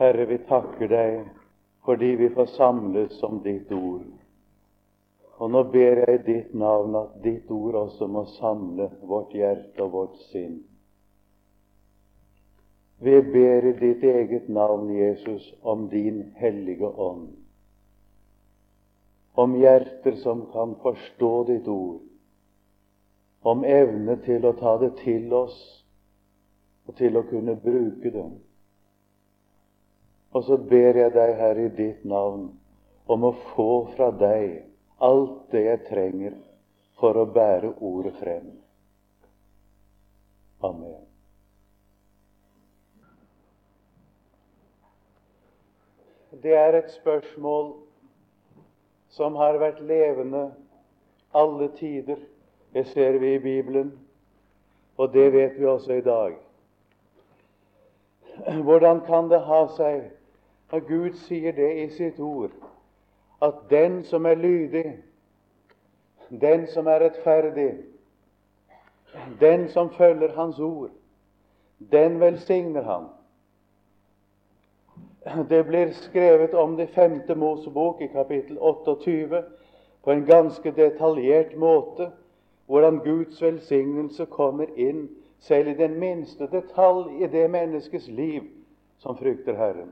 Herre, vi takker deg fordi vi får samles om ditt ord. Og nå ber jeg i ditt navn at ditt ord også må samle vårt hjerte og vårt sinn. Vi ber i ditt eget navn, Jesus, om din hellige ånd. Om hjerter som kan forstå ditt ord. Om evne til å ta det til oss og til å kunne bruke det. Og så ber jeg deg, Herre, i ditt navn om å få fra deg alt det jeg trenger for å bære ordet frem. Amen. Det er et spørsmål som har vært levende alle tider. Det ser vi i Bibelen, og det vet vi også i dag. Hvordan kan det ha seg og Gud sier det i sitt ord, at den som er lydig, den som er rettferdig, den som følger Hans ord, den velsigner Han. Det blir skrevet om det femte Mosebok i kapittel 28 på en ganske detaljert måte, hvordan Guds velsignelse kommer inn selv i den minste detalj i det menneskets liv som frykter Herren.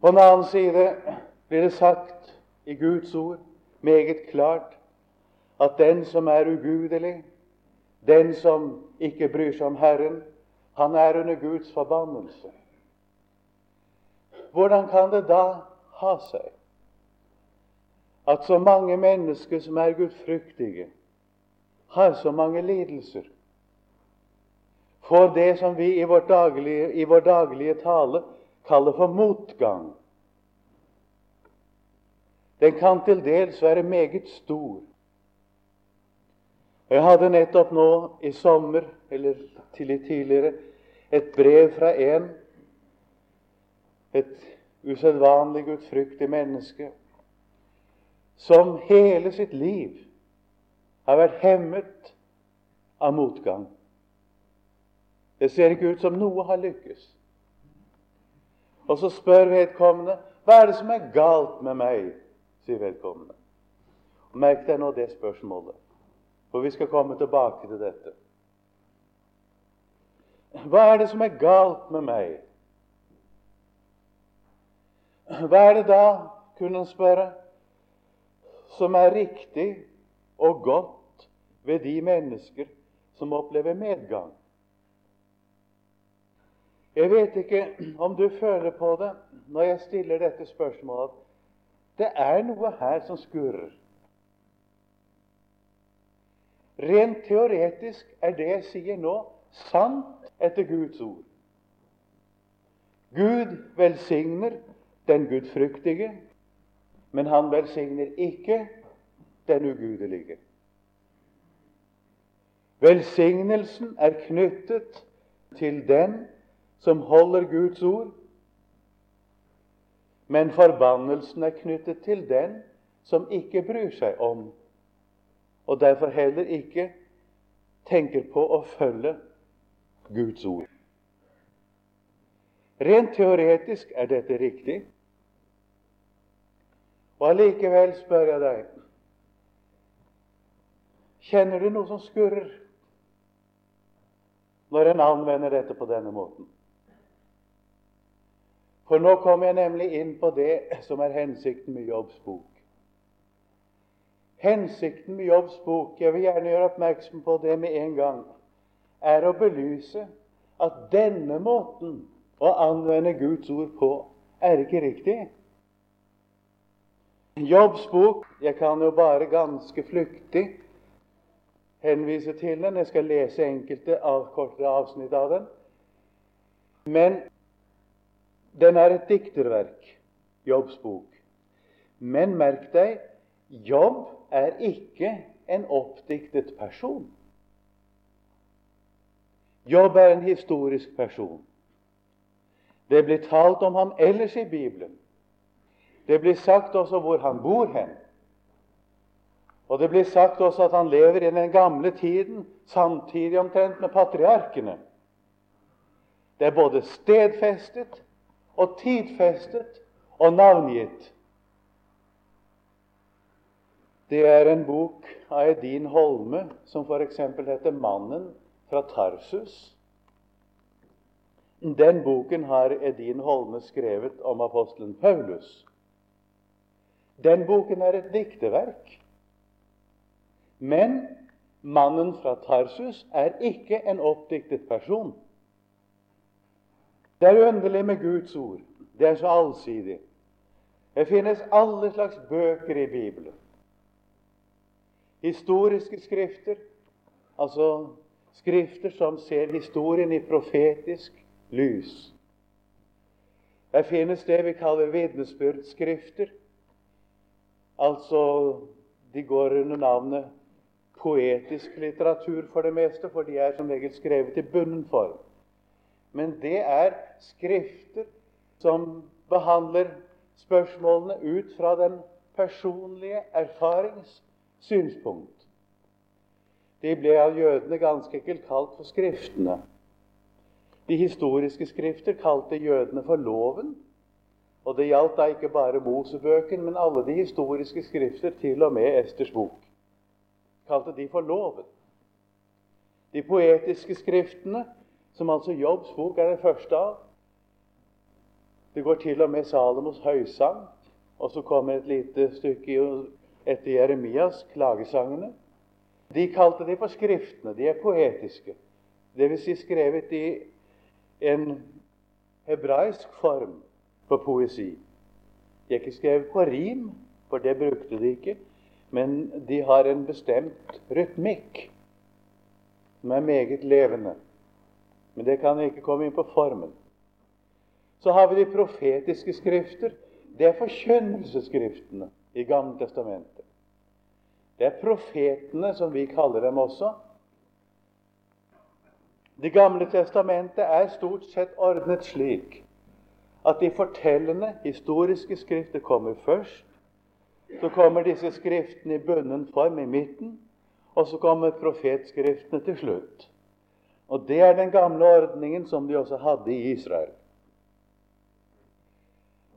På den annen side blir det sagt i Guds ord meget klart at den som er ugudelig, den som ikke bryr seg om Herren, han er under Guds forbannelse. Hvordan kan det da ha seg at så mange mennesker som er gudfryktige, har så mange lidelser? For det som vi i daglige, i vår daglige tale kaller for motgang. Den kan til dels være meget stor. Jeg hadde nettopp nå i sommer, eller til litt tidligere, et brev fra en, et usedvanlig gudfryktig menneske, som hele sitt liv har vært hemmet av motgang. Det ser ikke ut som noe har lykkes. Og så spør vedkommende hva er det som er galt med meg, sier vedkommende. Merk deg nå det spørsmålet, for vi skal komme tilbake til dette. Hva er det som er galt med meg? Hva er det da, kunne han spørre, som er riktig og godt ved de mennesker som opplever medgang? Jeg vet ikke om du føler på det når jeg stiller dette spørsmålet. Det er noe her som skurrer. Rent teoretisk er det jeg sier nå, sant etter Guds ord. Gud velsigner den gudfryktige, men han velsigner ikke den ugudelige. Velsignelsen er knyttet til den som holder Guds ord, men forbannelsen er knyttet til den som ikke bryr seg om, og derfor heller ikke tenker på å følge Guds ord. Rent teoretisk er dette riktig. Og allikevel spør jeg deg Kjenner du noe som skurrer når en anvender dette på denne måten? For nå kommer jeg nemlig inn på det som er hensikten med Jobbs bok. Hensikten med Jobbs bok, jeg vil gjerne gjøre oppmerksom på det med en gang, er å belyse at denne måten å anvende Guds ord på er ikke riktig. Jobbs bok Jeg kan jo bare ganske flyktig henvise til den. Jeg skal lese enkelte avkortede avsnitt av den. Men den er et dikterverk, Jobbs bok. Men merk deg, Jobb er ikke en oppdiktet person. Jobb er en historisk person. Det blir talt om ham ellers i Bibelen. Det blir sagt også hvor han bor hen. Og det blir sagt også at han lever i den gamle tiden, samtidig omtrent med patriarkene. Det er både stedfestet og tidfestet og navngitt. Det er en bok av Edin Holme som f.eks. heter 'Mannen fra Tarsus'. Den boken har Edin Holme skrevet om apostelen Paulus. Den boken er et dikteverk. Men mannen fra Tarsus er ikke en oppdiktet person. Det er underlig med Guds ord. Det er så allsidig. Det finnes alle slags bøker i Bibelen. Historiske skrifter, altså skrifter som ser historien i profetisk lys. Det finnes det vi kaller vitnesbyrdskrifter. Altså, de går under navnet poetisk litteratur for det meste, for de er som regel skrevet i bunnen form. Men det er skrifter som behandler spørsmålene ut fra den personlige erfarings synspunkt. De ble av jødene ganske enkelt kalt for Skriftene. De historiske skrifter kalte jødene for loven. Og det gjaldt da ikke bare Mosebøken, men alle de historiske skrifter, til og med Esters bok. Kalte de for loven. De poetiske skriftene, som altså Jobbs bok er den første av Det går til og med Salomos høysang, og så kommer et lite stykke etter Jeremias, klagesangene. De kalte de for skriftene. De er poetiske. Dvs. Si skrevet i en hebraisk form for poesi. De er ikke skrevet på rim, for det brukte de ikke, men de har en bestemt rytmikk som er meget levende. Men det kan ikke komme inn på formen. Så har vi de profetiske skrifter. Det er forkynnelsesskriftene i Gamle testamentet. Det er profetene, som vi kaller dem også, det gamle testamentet er stort sett ordnet slik at de fortellende, historiske skrifter kommer først. Så kommer disse skriftene i bunnen form i midten, og så kommer profetskriftene til slutt. Og Det er den gamle ordningen som de også hadde i Israel.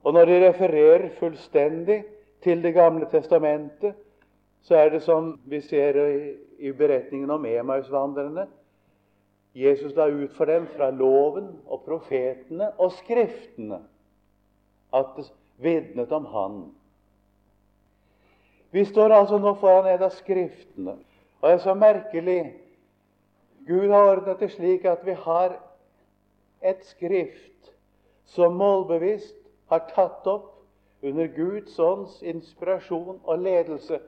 Og Når de refererer fullstendig til Det gamle testamentet, så er det som vi ser i beretningen om Emausvandrerne, Jesus la ut for dem fra loven og profetene og Skriftene at det vitnet om Han. Vi står altså nå foran en av Skriftene, og det er så merkelig Gud har ordnet det slik at vi har et skrift som målbevisst har tatt opp under Guds ånds inspirasjon og ledelse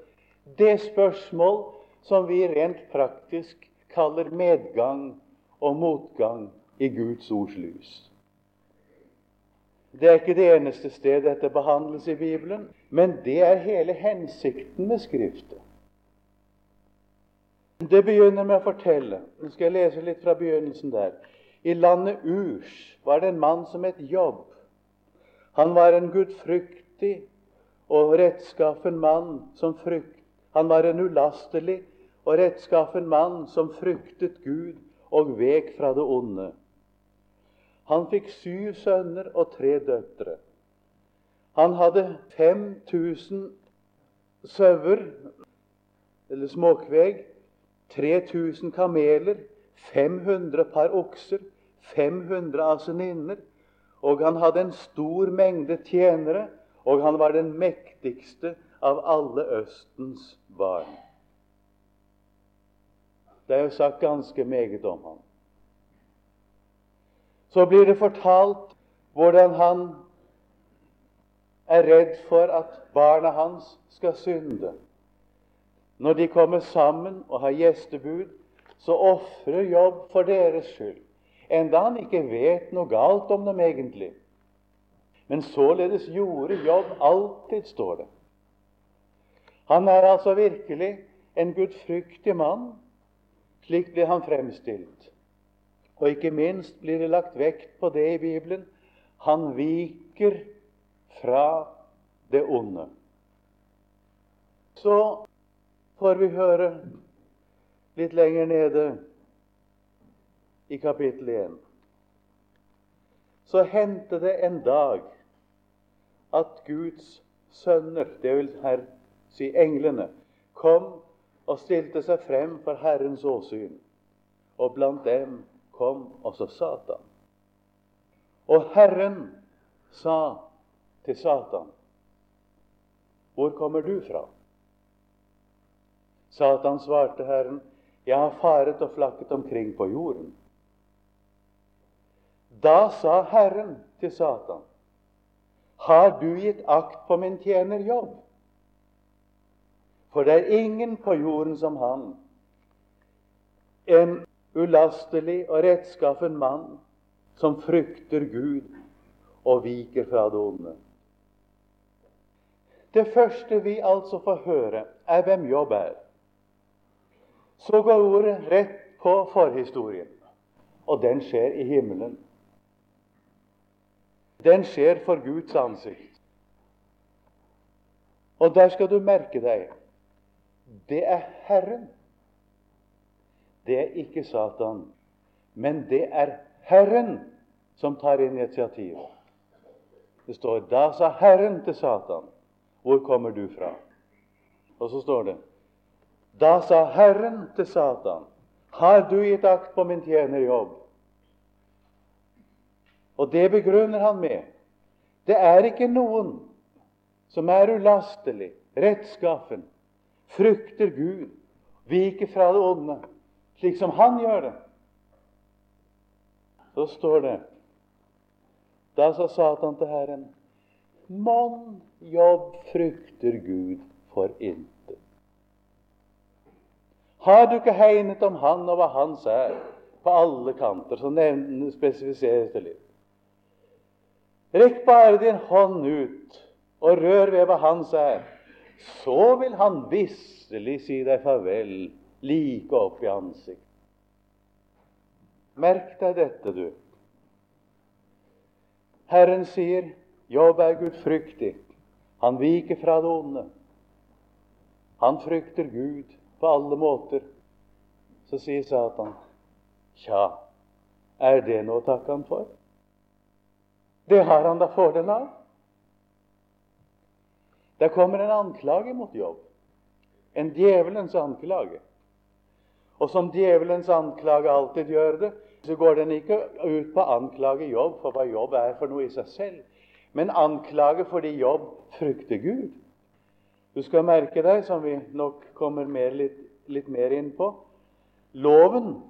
det spørsmål som vi rent praktisk kaller medgang og motgang i Guds ords lys. Det er ikke det eneste sted dette behandles i Bibelen, men det er hele hensikten med Skriftet. Det begynner med å fortelle Nå skal jeg lese litt fra begynnelsen der. I landet Urs var det en mann som het Jobb. Han var en gudfryktig og rettskaffen mann som frykt. Han var en ulastelig og rettskaffen mann som fryktet Gud og vek fra det onde. Han fikk syv sønner og tre døtre. Han hadde 5000 sauer, eller småkveg, 3000 kameler, 500 par okser, 500 aseninner, og han hadde en stor mengde tjenere, og han var den mektigste av alle Østens barn. Det er jo sagt ganske meget om ham. Så blir det fortalt hvordan han er redd for at barna hans skal synde. Når de kommer sammen og har gjestebud, så ofrer Jobb for deres skyld, enda han ikke vet noe galt om dem egentlig. Men således gjorde Jobb alltid, står det. Han er altså virkelig en gudfryktig mann slik blir han fremstilt. Og ikke minst blir det lagt vekt på det i Bibelen. Han viker fra det onde. Så får vi høre litt lenger nede i kapittel 1 så hendte det en dag at Guds sønner, det vil her si englene, kom og stilte seg frem for Herrens åsyn. Og blant dem kom også Satan. Og Herren sa til Satan, Hvor kommer du fra? Satan svarte Herren, Jeg har faret og flakket omkring på jorden. Da sa Herren til Satan, Har du gitt akt på min tjener Jobb? For det er ingen på jorden som han, en ulastelig og rettskaffen mann som frykter Gud og viker fra det onde. Det første vi altså får høre, er hvem Jobb er. Så går ordet rett på forhistorien, og den skjer i himmelen. Den skjer for Guds ansikt. Og der skal du merke deg det er Herren. Det er ikke Satan, men det er Herren som tar initiativet. Det står da sa Herren til Satan, hvor kommer du fra? Og så står det da sa Herren til Satan, har du gitt akt på min tjenerjobb? Og det begrunner han med det er ikke noen som er ulastelig, rettskaffen, frykter Gud, viker fra det onde, slik som han gjør det. Så står det Da sa Satan til Herren, Mon jobb frykter Gud for intet. Har du ikke hegnet om Han og hva Hans er, på alle kanter, så nevnes spesifiseres det litt. Rekk bare din hånd ut og rør ved hva Hans er, så vil Han visselig si deg farvel like opp i ansikt. Merk deg dette, du. Herren sier Jobb er gudfryktig. Han viker fra det onde. Han frykter Gud på alle måter. Så sier Satan, Tja, er det noe å takke han for? Det har han da fordel av. Der kommer en anklage mot Jobb. En djevelens anklage. Og som djevelens anklage alltid gjør det, så går den ikke ut på å anklage Jobb for hva Jobb er for noe i seg selv, men anklage fordi Jobb frykter Gud. Du skal merke deg, som vi nok kommer mer, litt, litt, mer inn på, loven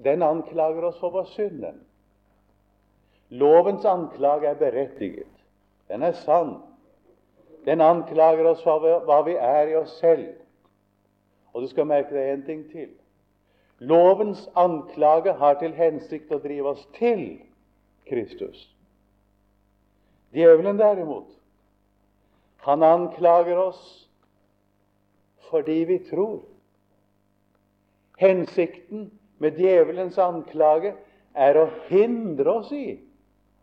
den anklager oss for vår synd. Lovens anklage er berettiget. Den er sann. Den anklager oss for hva vi er i oss selv. Og du skal merke deg en ting til. Lovens anklage har til hensikt å drive oss til Kristus. Djevelen derimot, han anklager oss fordi vi tror. Hensikten med djevelens anklage er å hindre oss i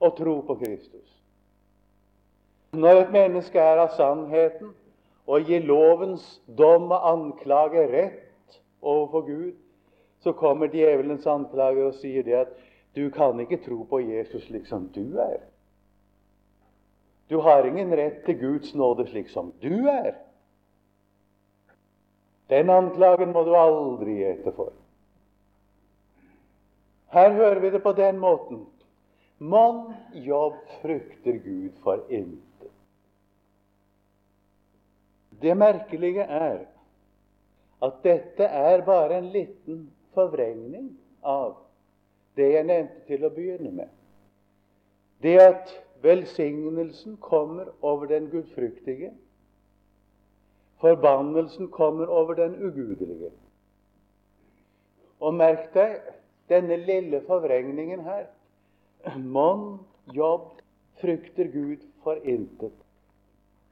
å tro på Kristus. Når et menneske er av sannheten og gir lovens dom og anklage rett overfor Gud, så kommer djevelens anklager og sier det at du kan ikke tro på Jesus slik som du er. Du har ingen rett til Guds nåde slik som du er. Den anklagen må du aldri gjete for. Her hører vi det på den måten. Mon jobb frykter Gud for intet. Det merkelige er at dette er bare en liten forvrengning av det jeg nevnte til å begynne med. Det at velsignelsen kommer over den gudfryktige, forbannelsen kommer over den ugudelige. Og merk deg denne lille forvrengningen her. Mon jobb frykter Gud for intet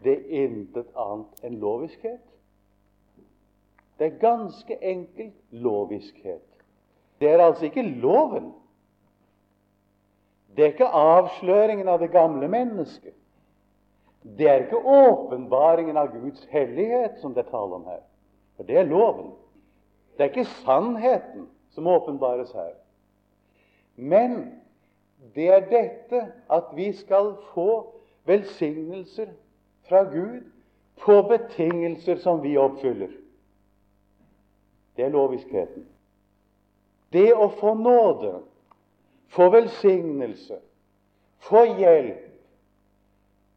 det er intet annet enn loviskhet. Det er ganske enkelt loviskhet. Det er altså ikke loven. Det er ikke avsløringen av det gamle mennesket. Det er ikke åpenbaringen av Guds hellighet som det er tale om her. For det er loven. Det er ikke sannheten som åpenbares her. Men det er dette at vi skal få velsignelser fra Gud på betingelser som vi oppfyller. Det er loviskheten. Det å få nåde, få velsignelse, få hjelp,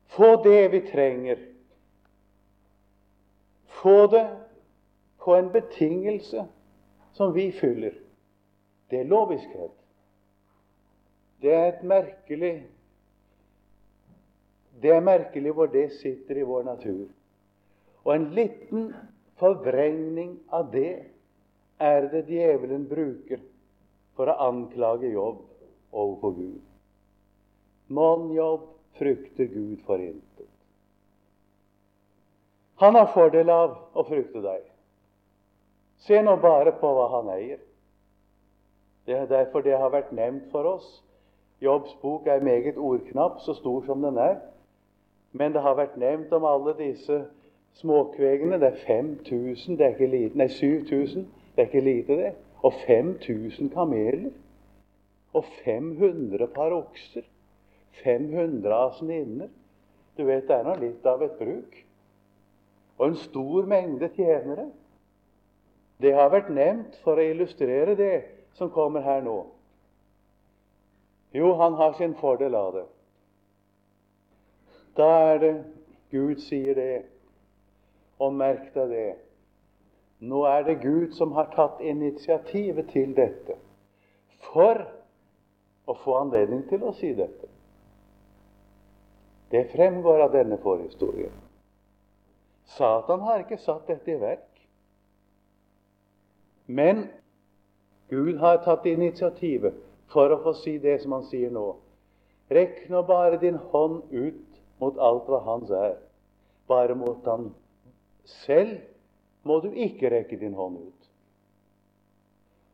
få det vi trenger, få det på en betingelse som vi fyller, det er loviskhet. Det er et merkelig Det er merkelig hvor det sitter i vår natur. Og en liten forvrengning av det er det djevelen bruker for å anklage Jobb overfor Gud. Mannjobb Jobb frykter Gud for intet. Han har fordel av å frykte deg. Se nå bare på hva han eier. Det er derfor det har vært nevnt for oss. Jobbs bok er meget ordknapp, så stor som den er. Men det har vært nevnt om alle disse småkvegene. Det er 5000, det er ikke lite. Nei, 7000. Det er ikke lite, det. Og 5000 kameler. Og 500 par okser. 500 asninner. Du vet, det er nå litt av et bruk. Og en stor mengde tjenere. Det har vært nevnt for å illustrere det som kommer her nå. Jo, han har sin fordel av det. Da er det Gud sier det, og merk deg det. Nå er det Gud som har tatt initiativet til dette for å få anledning til å si dette. Det fremgår av denne forhistorien. Satan har ikke satt dette i verk. Men Gud har tatt initiativet for å få si det som han sier nå. Rekk nå bare din hånd ut mot alt hva hans er. Bare mot han selv må du ikke rekke din hånd ut.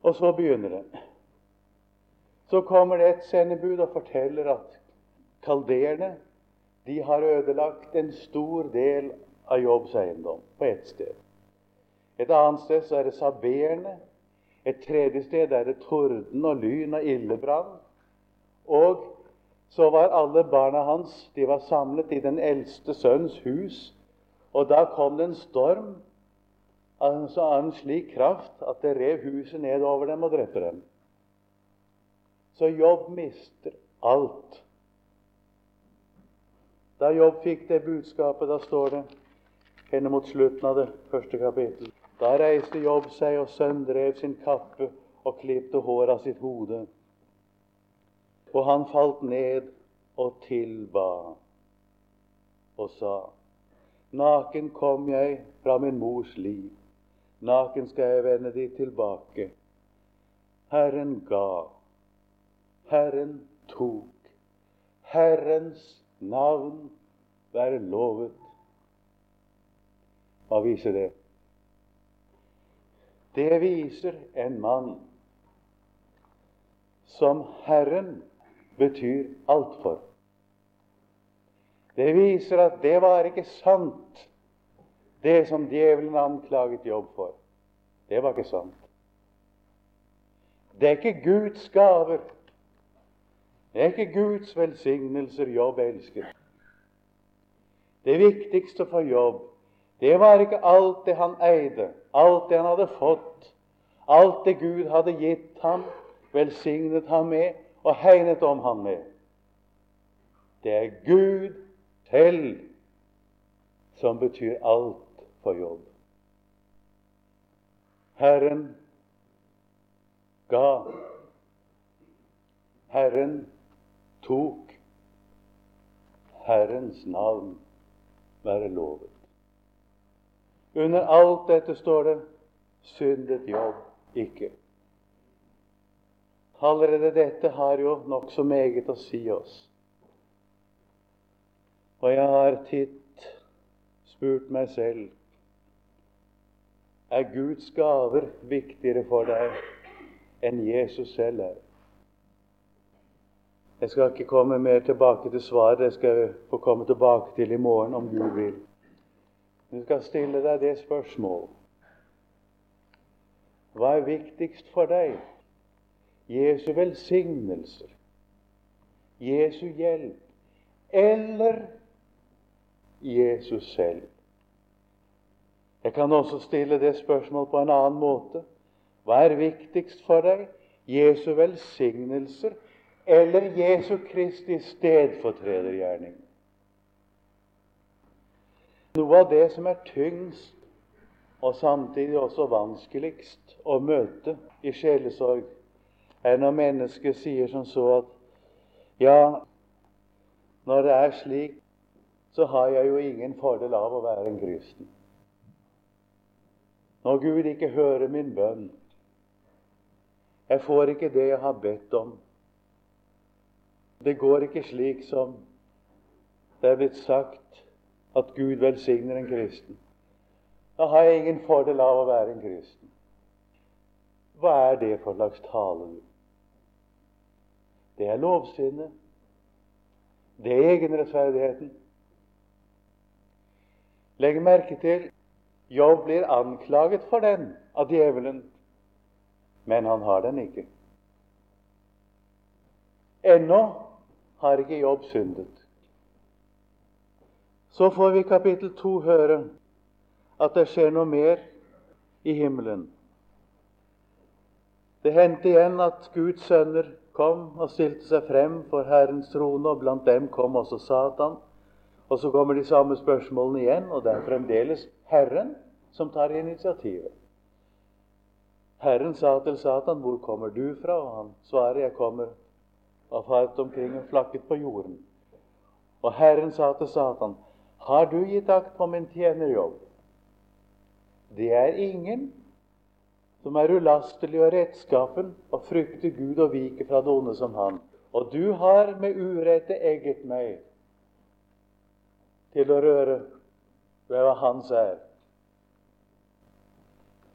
Og så begynner det. Så kommer det et sendebud og forteller at kalderene de har ødelagt en stor del av Jobbs eiendom på ett sted. Et annet sted så er det saberene. Et tredje sted er det torden og lyn og ildebrann. Og så var alle barna hans de var samlet i den eldste sønns hus. Og da kom det en storm altså av en slik kraft at det rev huset ned over dem og drepte dem. Så Jobb mister alt. Da Jobb fikk det budskapet, da står det henne mot slutten av det første kapittel da reiste Jobb seg og søndrev sin kappe og klipte håret av sitt hode. Og han falt ned og tilba og sa:" Naken kom jeg fra min mors liv, naken skal jeg vende dit tilbake. Herren ga, Herren tok, Herrens navn være lovet. Hva viser det? Det viser en mann som Herren betyr alt for. Det viser at det var ikke sant, det som djevelen anklaget Jobb for. Det var ikke sant. Det er ikke Guds gaver. Det er ikke Guds velsignelser Jobb elsker. Det viktigste for Jobb det var ikke alt det han eide, alt det han hadde fått, alt det Gud hadde gitt ham, velsignet ham med og hegnet om ham med. Det er Gud selv som betyr alt for jobb. Herren ga. Herren tok. Herrens navn være lovet. Under alt dette står det syndet jobb ikke. Allerede dette har jo nokså meget å si oss. Og jeg har titt spurt meg selv er Guds gaver viktigere for deg enn Jesus selv er? Jeg skal ikke komme mer tilbake til svaret. Det skal jeg få komme tilbake til i morgen, om Gud vil. Du skal stille deg det spørsmålet. Hva er viktigst for deg? Jesu velsignelser Jesu hjelp eller Jesus selv. Jeg kan også stille det spørsmålet på en annen måte. Hva er viktigst for deg? Jesu velsignelser eller Jesu Kristi stedfortredergjerning? Noe av det som er tyngst og samtidig også vanskeligst å møte i sjelesorg, er når mennesket sier som så at ja, når det er slik, så har jeg jo ingen fordel av å være en kristen. Når Gud ikke hører min bønn, jeg får ikke det jeg har bedt om. Det går ikke slik som det er blitt sagt at Gud velsigner en kristen. Da har jeg ingen fordel av å være en kristen. Hva er det for slags tale? Det er lovsinnet. Det er egenrettferdigheten. Legg merke til Jobb blir anklaget for den av djevelen, men han har den ikke. Ennå har ikke Jobb syndet. Så får vi i kapittel 2 høre at det skjer noe mer i himmelen. Det hendte igjen at Guds sønner kom og stilte seg frem for Herrens trone, og blant dem kom også Satan. Og så kommer de samme spørsmålene igjen, og det er fremdeles Herren som tar initiativet. Herren sa til Satan, 'Hvor kommer du fra?' Og han svarer, 'Jeg kommer og fart omkring og flakket på jorden'. Og Herren sa til Satan, 'Har du gitt akt på min tjenerjobb?' Det er ingen som er ulastelig og rettskapen og frykter Gud og viker fra det som han. Og du har med urette egget meg til å røre ved hva hans er.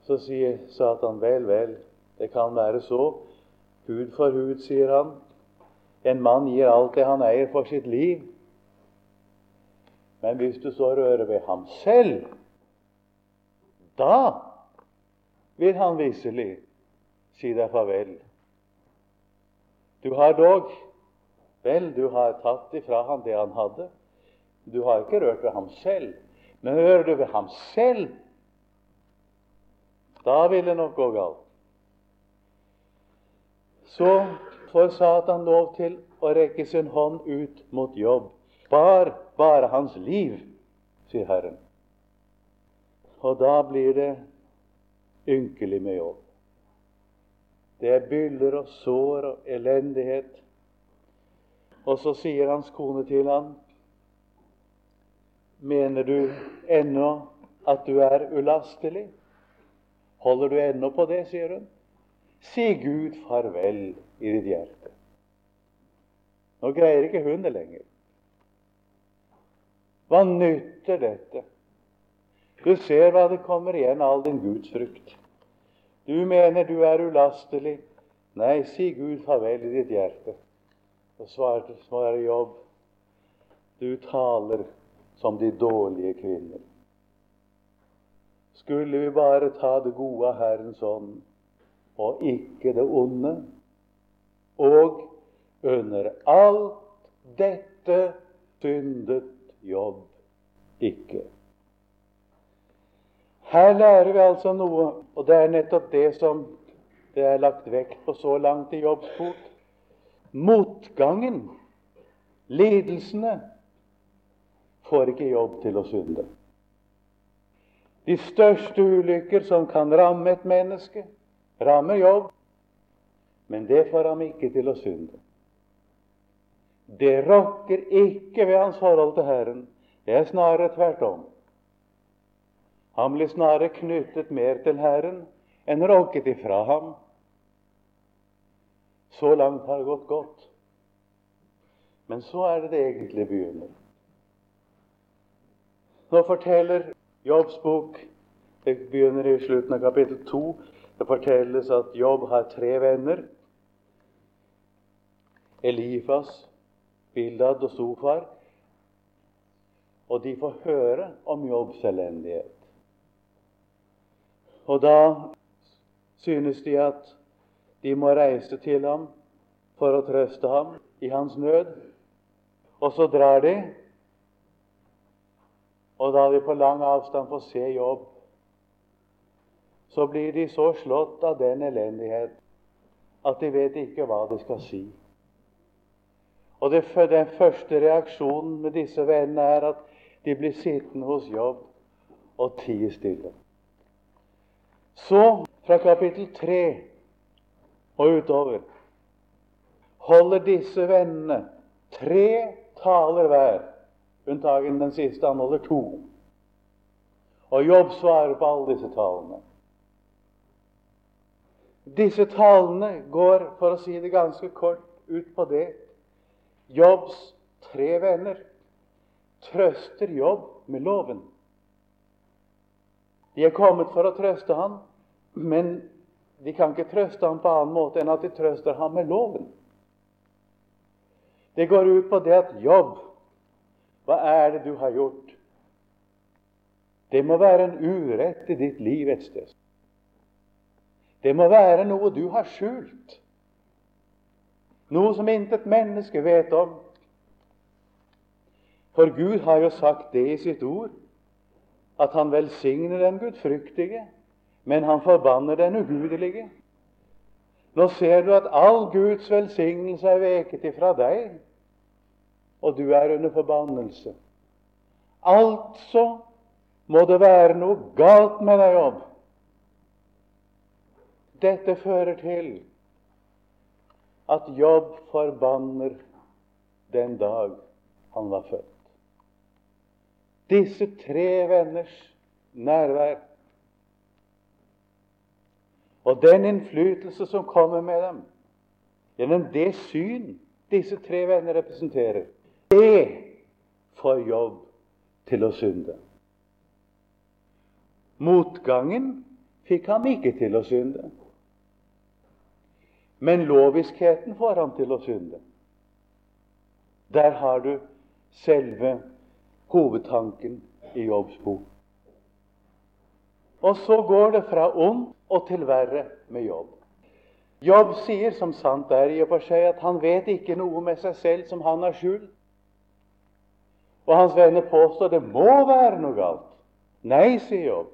Så sier Satan, vel, vel, det kan være så. Hud for hud, sier han. En mann gir alt det han eier, for sitt liv. Men hvis du så rører ved ham selv, da vil han visselig si deg farvel. Du har dog Vel, du har tatt ifra ham det han hadde. Du har ikke rørt ved ham selv. Men rører du ved ham selv, da vil det nok gå galt. Så får Satan lov til å rekke sin hånd ut mot jobb. Spar bare hans liv, sier Herren. Og da blir det ynkelig med jobb. Det er byller og sår og elendighet. Og så sier hans kone til ham, Mener du ennå at du er ulastelig? Holder du ennå på det, sier hun. Si Gud farvel i ditt hjerte. Nå greier ikke hun det lenger. Hva nytter dette? Du ser hva det kommer igjen, all din gudsfrykt. Du mener du er ulastelig. Nei, si Gud farvel i ditt hjerte. Og svarte svarer Jobb, du taler som de dårlige kvinner. Skulle vi bare ta det gode av Herrens ånd, og ikke det onde, og under alt dette syndet Jobb ikke. Her lærer vi altså noe, og det er nettopp det som det er lagt vekt på så langt i Jobbs bok. Motgangen, lidelsene, får ikke jobb til å synde. De største ulykker som kan ramme et menneske, rammer jobb, men det får ham ikke til å synde. Det rokker ikke ved hans forhold til Herren. Det er snarere tvert om. Han blir snarere knyttet mer til Herren enn råket ifra ham. Så langt har det gått godt. Men så er det det egentlig begynner. Nå forteller Jobbs bok Det begynner i slutten av kapittel 2. Det fortelles at Jobb har tre venner. Elifas, Bildad og Sofar. Og de får høre om Jobbs elendighet. Og da synes de at de må reise til ham for å trøste ham. i hans nød. Og så drar de, og da de på lang avstand får se jobb, så blir de så slått av den elendighet at de vet ikke hva de skal si. Og det, Den første reaksjonen med disse vennene er at de blir sittende hos jobb og tie stille. Så, fra kapittel 3 og utover, holder disse vennene tre taler hver, unntagen den siste, han holder to. Og Jobb svarer på alle disse talene. Disse talene går, for å si det ganske kort, ut på det Jobbs tre venner trøster Jobb med loven. De er kommet for å trøste ham, men de kan ikke trøste ham på annen måte enn at de trøster ham med loven. Det går ut på det at jobb Hva er det du har gjort? Det må være en urett i ditt liv et sted. Det må være noe du har skjult, noe som intet menneske vet om. For Gud har jo sagt det i sitt ord, at han velsigner den gudfryktige, men han forbanner den ugudelige. Nå ser du at all Guds velsignelse er veket ifra deg, og du er under forbannelse. Altså må det være noe galt med deg, Jobb. Dette fører til at Jobb forbanner den dag han var født. Disse tre venners nærvær og den innflytelse som kommer med dem gjennom det syn disse tre venner representerer, det får Jobb til å synde. Motgangen fikk ham ikke til å synde. Men loviskheten får ham til å synde. Der har du selve hovedtanken i Jobbs bok. Og så går det fra ond og til verre med Jobb. Jobb sier, som sant er i og for seg, at han vet ikke noe med seg selv som han har skjult. Og hans venner påstår det må være noe galt. Nei, sier Jobb.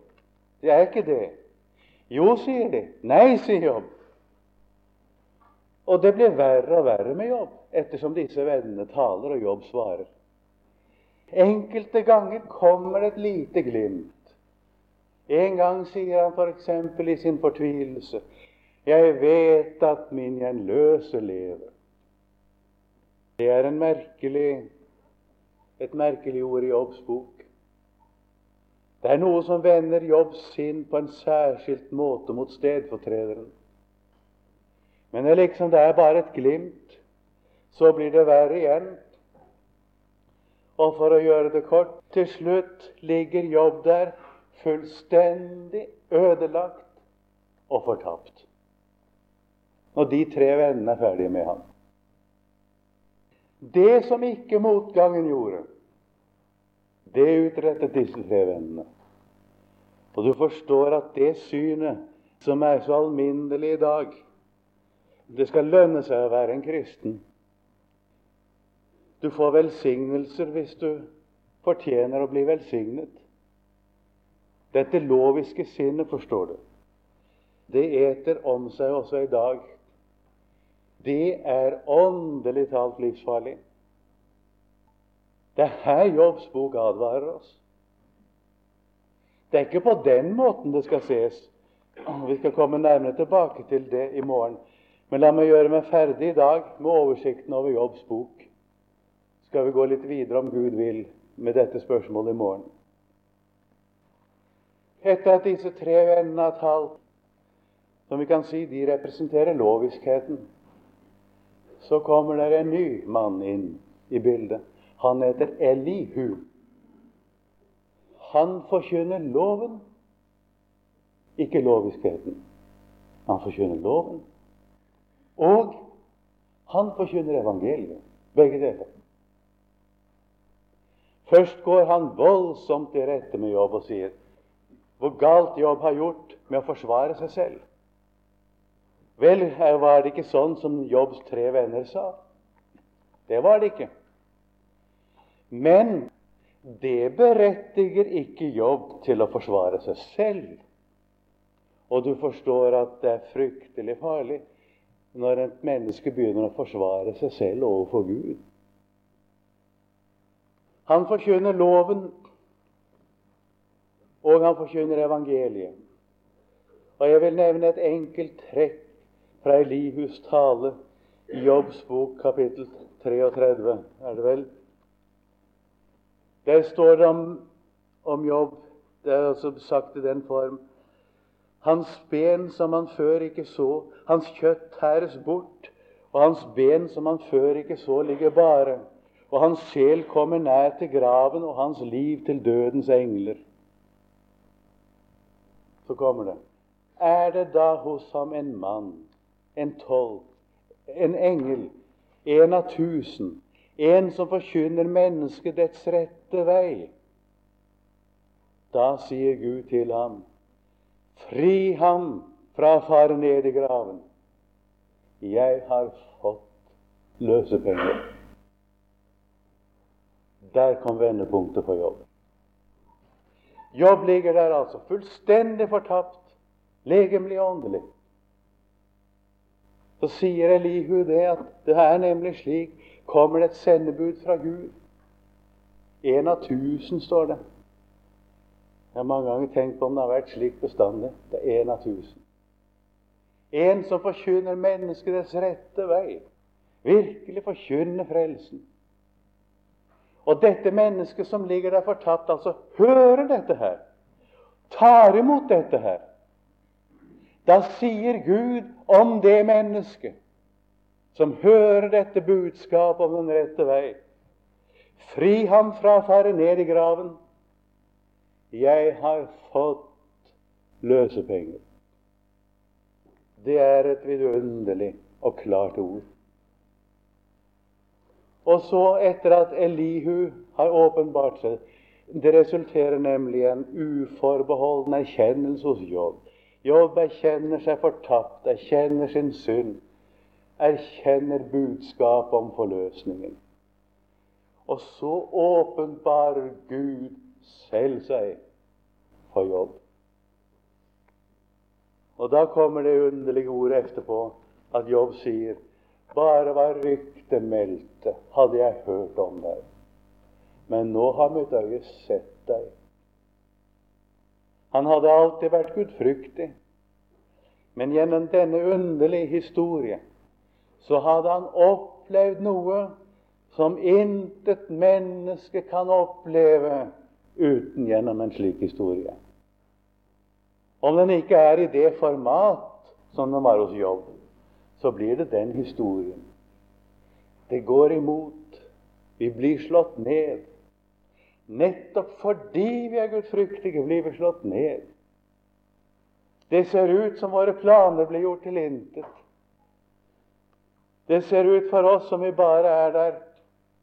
Det er ikke det. Jo, sier de. Nei, sier Jobb. Og det blir verre og verre med Jobb, ettersom disse vennene taler og Jobb svarer. Enkelte ganger kommer det et lite glimt. En gang sier han f.eks. i sin fortvilelse Jeg vet at min gjenløse lever. Det er merkelig, et merkelig ord i Jobbs bok. Det er noe som vender Jobbs sinn på en særskilt måte mot stedfortrederen. Men det er liksom det er bare et glimt. Så blir det verre igjen. Og for å gjøre det kort til slutt ligger jobb der fullstendig ødelagt og fortapt. Når de tre vennene er ferdige med ham. Det som ikke motgangen gjorde, det utrettet disse tre vennene. Og du forstår at det synet som er så alminnelig i dag, det skal lønne seg å være en kristen. Du får velsignelser hvis du fortjener å bli velsignet. Dette loviske sinnet, forstår du, det eter om seg også i dag. Det er åndelig talt livsfarlig. Det er her Jobbs bok advarer oss. Det er ikke på den måten det skal ses. Vi skal komme nærmere tilbake til det i morgen. Men la meg gjøre meg ferdig i dag med oversikten over Jobbs bok. Skal vi gå litt videre, om Gud vil, med dette spørsmålet i morgen. Etter at disse tre vennene har talt, som vi kan si de representerer loviskheten, så kommer det en ny mann inn i bildet. Han heter Elihu. Han forkynner loven, ikke loviskheten. Han forkynner loven. Og han forkynner evangeliet. Begge deler. Først går han voldsomt i rette med jobb og sier hvor galt jobb har gjort med å forsvare seg selv. Vel, var det ikke sånn som Jobbs tre venner sa? Det var det ikke. Men det berettiger ikke jobb til å forsvare seg selv. Og du forstår at det er fryktelig farlig når et menneske begynner å forsvare seg selv overfor Gud. Han forkynner loven, og han forkynner evangeliet. Og Jeg vil nevne et enkelt trekk fra Elihus tale i Jobbs bok, kapittel 33, er det vel? Der står det om, om Jobb, det er altså sagt i den form hans ben som han før ikke så, hans kjøtt tæres bort, og hans ben som han før ikke så, ligger bare. Og hans sjel kommer nær til graven, og hans liv til dødens engler. Så kommer det. Er det da hos ham en mann, en tolv, en engel, en av tusen, en som forkynner mennesket dets rette vei? Da sier Gud til ham Fri ham fra å fare ned i graven. Jeg har fått løsepenger. Der kom vendepunktet for jobb. Jobb ligger der altså, fullstendig fortapt, legemlig og åndelig. Så sier Elihu det at det er nemlig slik kommer det et sendebud fra Gud. En av tusen, står det. Jeg har mange ganger tenkt på om det har vært slik bestandig. Det er en av tusen. En som forkynner menneskets rette vei. Virkelig forkynner frelsen. Og dette mennesket som ligger der fortapt, altså hører dette her. Tar imot dette her. Da sier Gud om det mennesket som hører dette budskapet om den rette vei Fri ham fra å fare ned i graven 'Jeg har fått løsepenger'. Det er et vidunderlig og klart ord. Og så, etter at Elihu har åpenbart seg Det resulterer nemlig i en uforbeholden erkjennelse hos Jobb. Jobb erkjenner seg fortapt, erkjenner sin synd, erkjenner budskapet om forløsningen. Og så åpenbarer Gud selv seg for jobb. Og da kommer det underlige ordet etterpå at Jobb sier bare hva ryktet meldte, hadde jeg hørt om deg. Men nå har mitt øye sett deg. Han hadde alltid vært gudfryktig, men gjennom denne underlige historie så hadde han opplevd noe som intet menneske kan oppleve uten gjennom en slik historie. Om den ikke er i det format som den var hos Jobb, så blir det den historien. Det går imot. Vi blir slått ned. Nettopp fordi vi er gudfryktige, blir vi slått ned. Det ser ut som våre planer blir gjort til intet. Det ser ut for oss som vi bare er der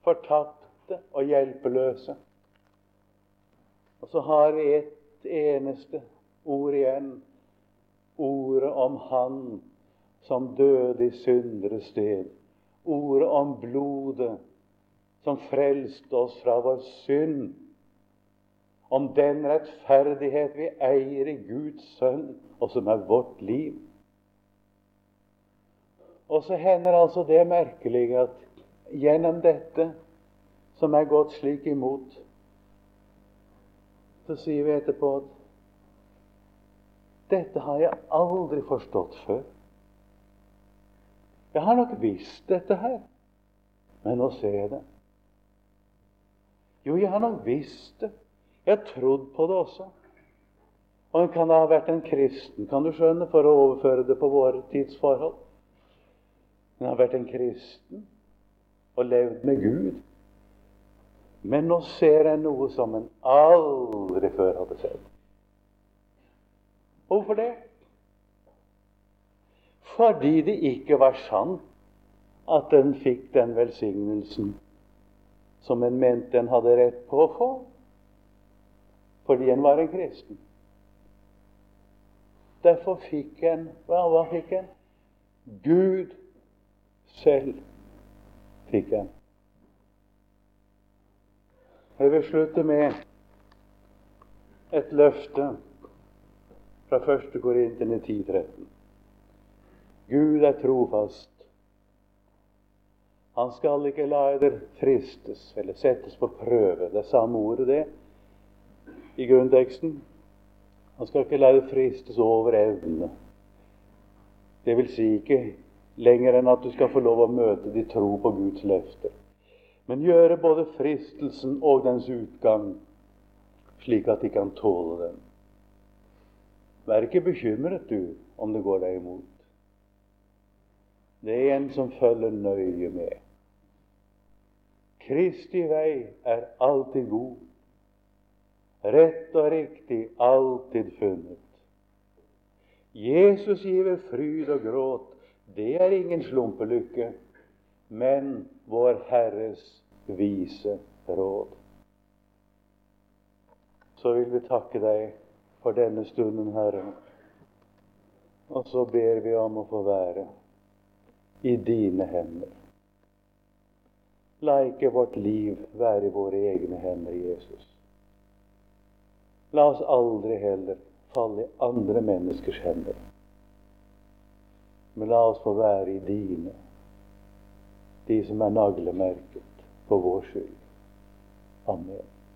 fortapte og hjelpeløse. Og så har vi ett eneste ord igjen. Ordet om Han som døde i syndere sted. Ordet om blodet som frelste oss fra vår synd. Om den rettferdighet vi eier i Guds sønn, og som er vårt liv. Og så hender altså det merkelige at gjennom dette, som er gått slik imot, så sier vi etterpå at dette har jeg aldri forstått før. Jeg har nok visst dette her, men nå ser jeg det. Jo, jeg har nok visst det. Jeg har trodd på det også. Og en kan ha vært en kristen, kan du skjønne, for å overføre det på våre tidsforhold. En har vært en kristen og levd med Gud. Men nå ser jeg noe som en aldri før hadde sett. Hvorfor det? Fordi det ikke var sant at den fikk den velsignelsen som en mente en hadde rett på å få, fordi en var en kristen. Derfor fikk en hva, hva fikk en? Gud selv fikk en Jeg vil slutte med et løfte fra 1. Korintene 10.13. Gud er trofast. Han skal ikke la dere fristes eller settes på prøve. Det er samme ordet, det, i grunnteksten. Han skal ikke la dere fristes over evne. Det vil si ikke lenger enn at du skal få lov å møte de tro på Guds løfter men gjøre både fristelsen og dens utgang slik at de kan tåle den. Vær ikke bekymret, du, om det går deg imot. Det er en som følger nøye med. Kristi vei er alltid god, rett og riktig alltid funnet. Jesus giver fryd og gråt, det er ingen slumpelykke, men vår Herres vise råd. Så vil vi takke deg for denne stunden, Herre. Og så ber vi om å få være i dine hender. La ikke vårt liv være i våre egne hender, Jesus. La oss aldri heller falle i andre menneskers hender. Men la oss få være i dine, de som er naglemerket for vår skyld. Amen.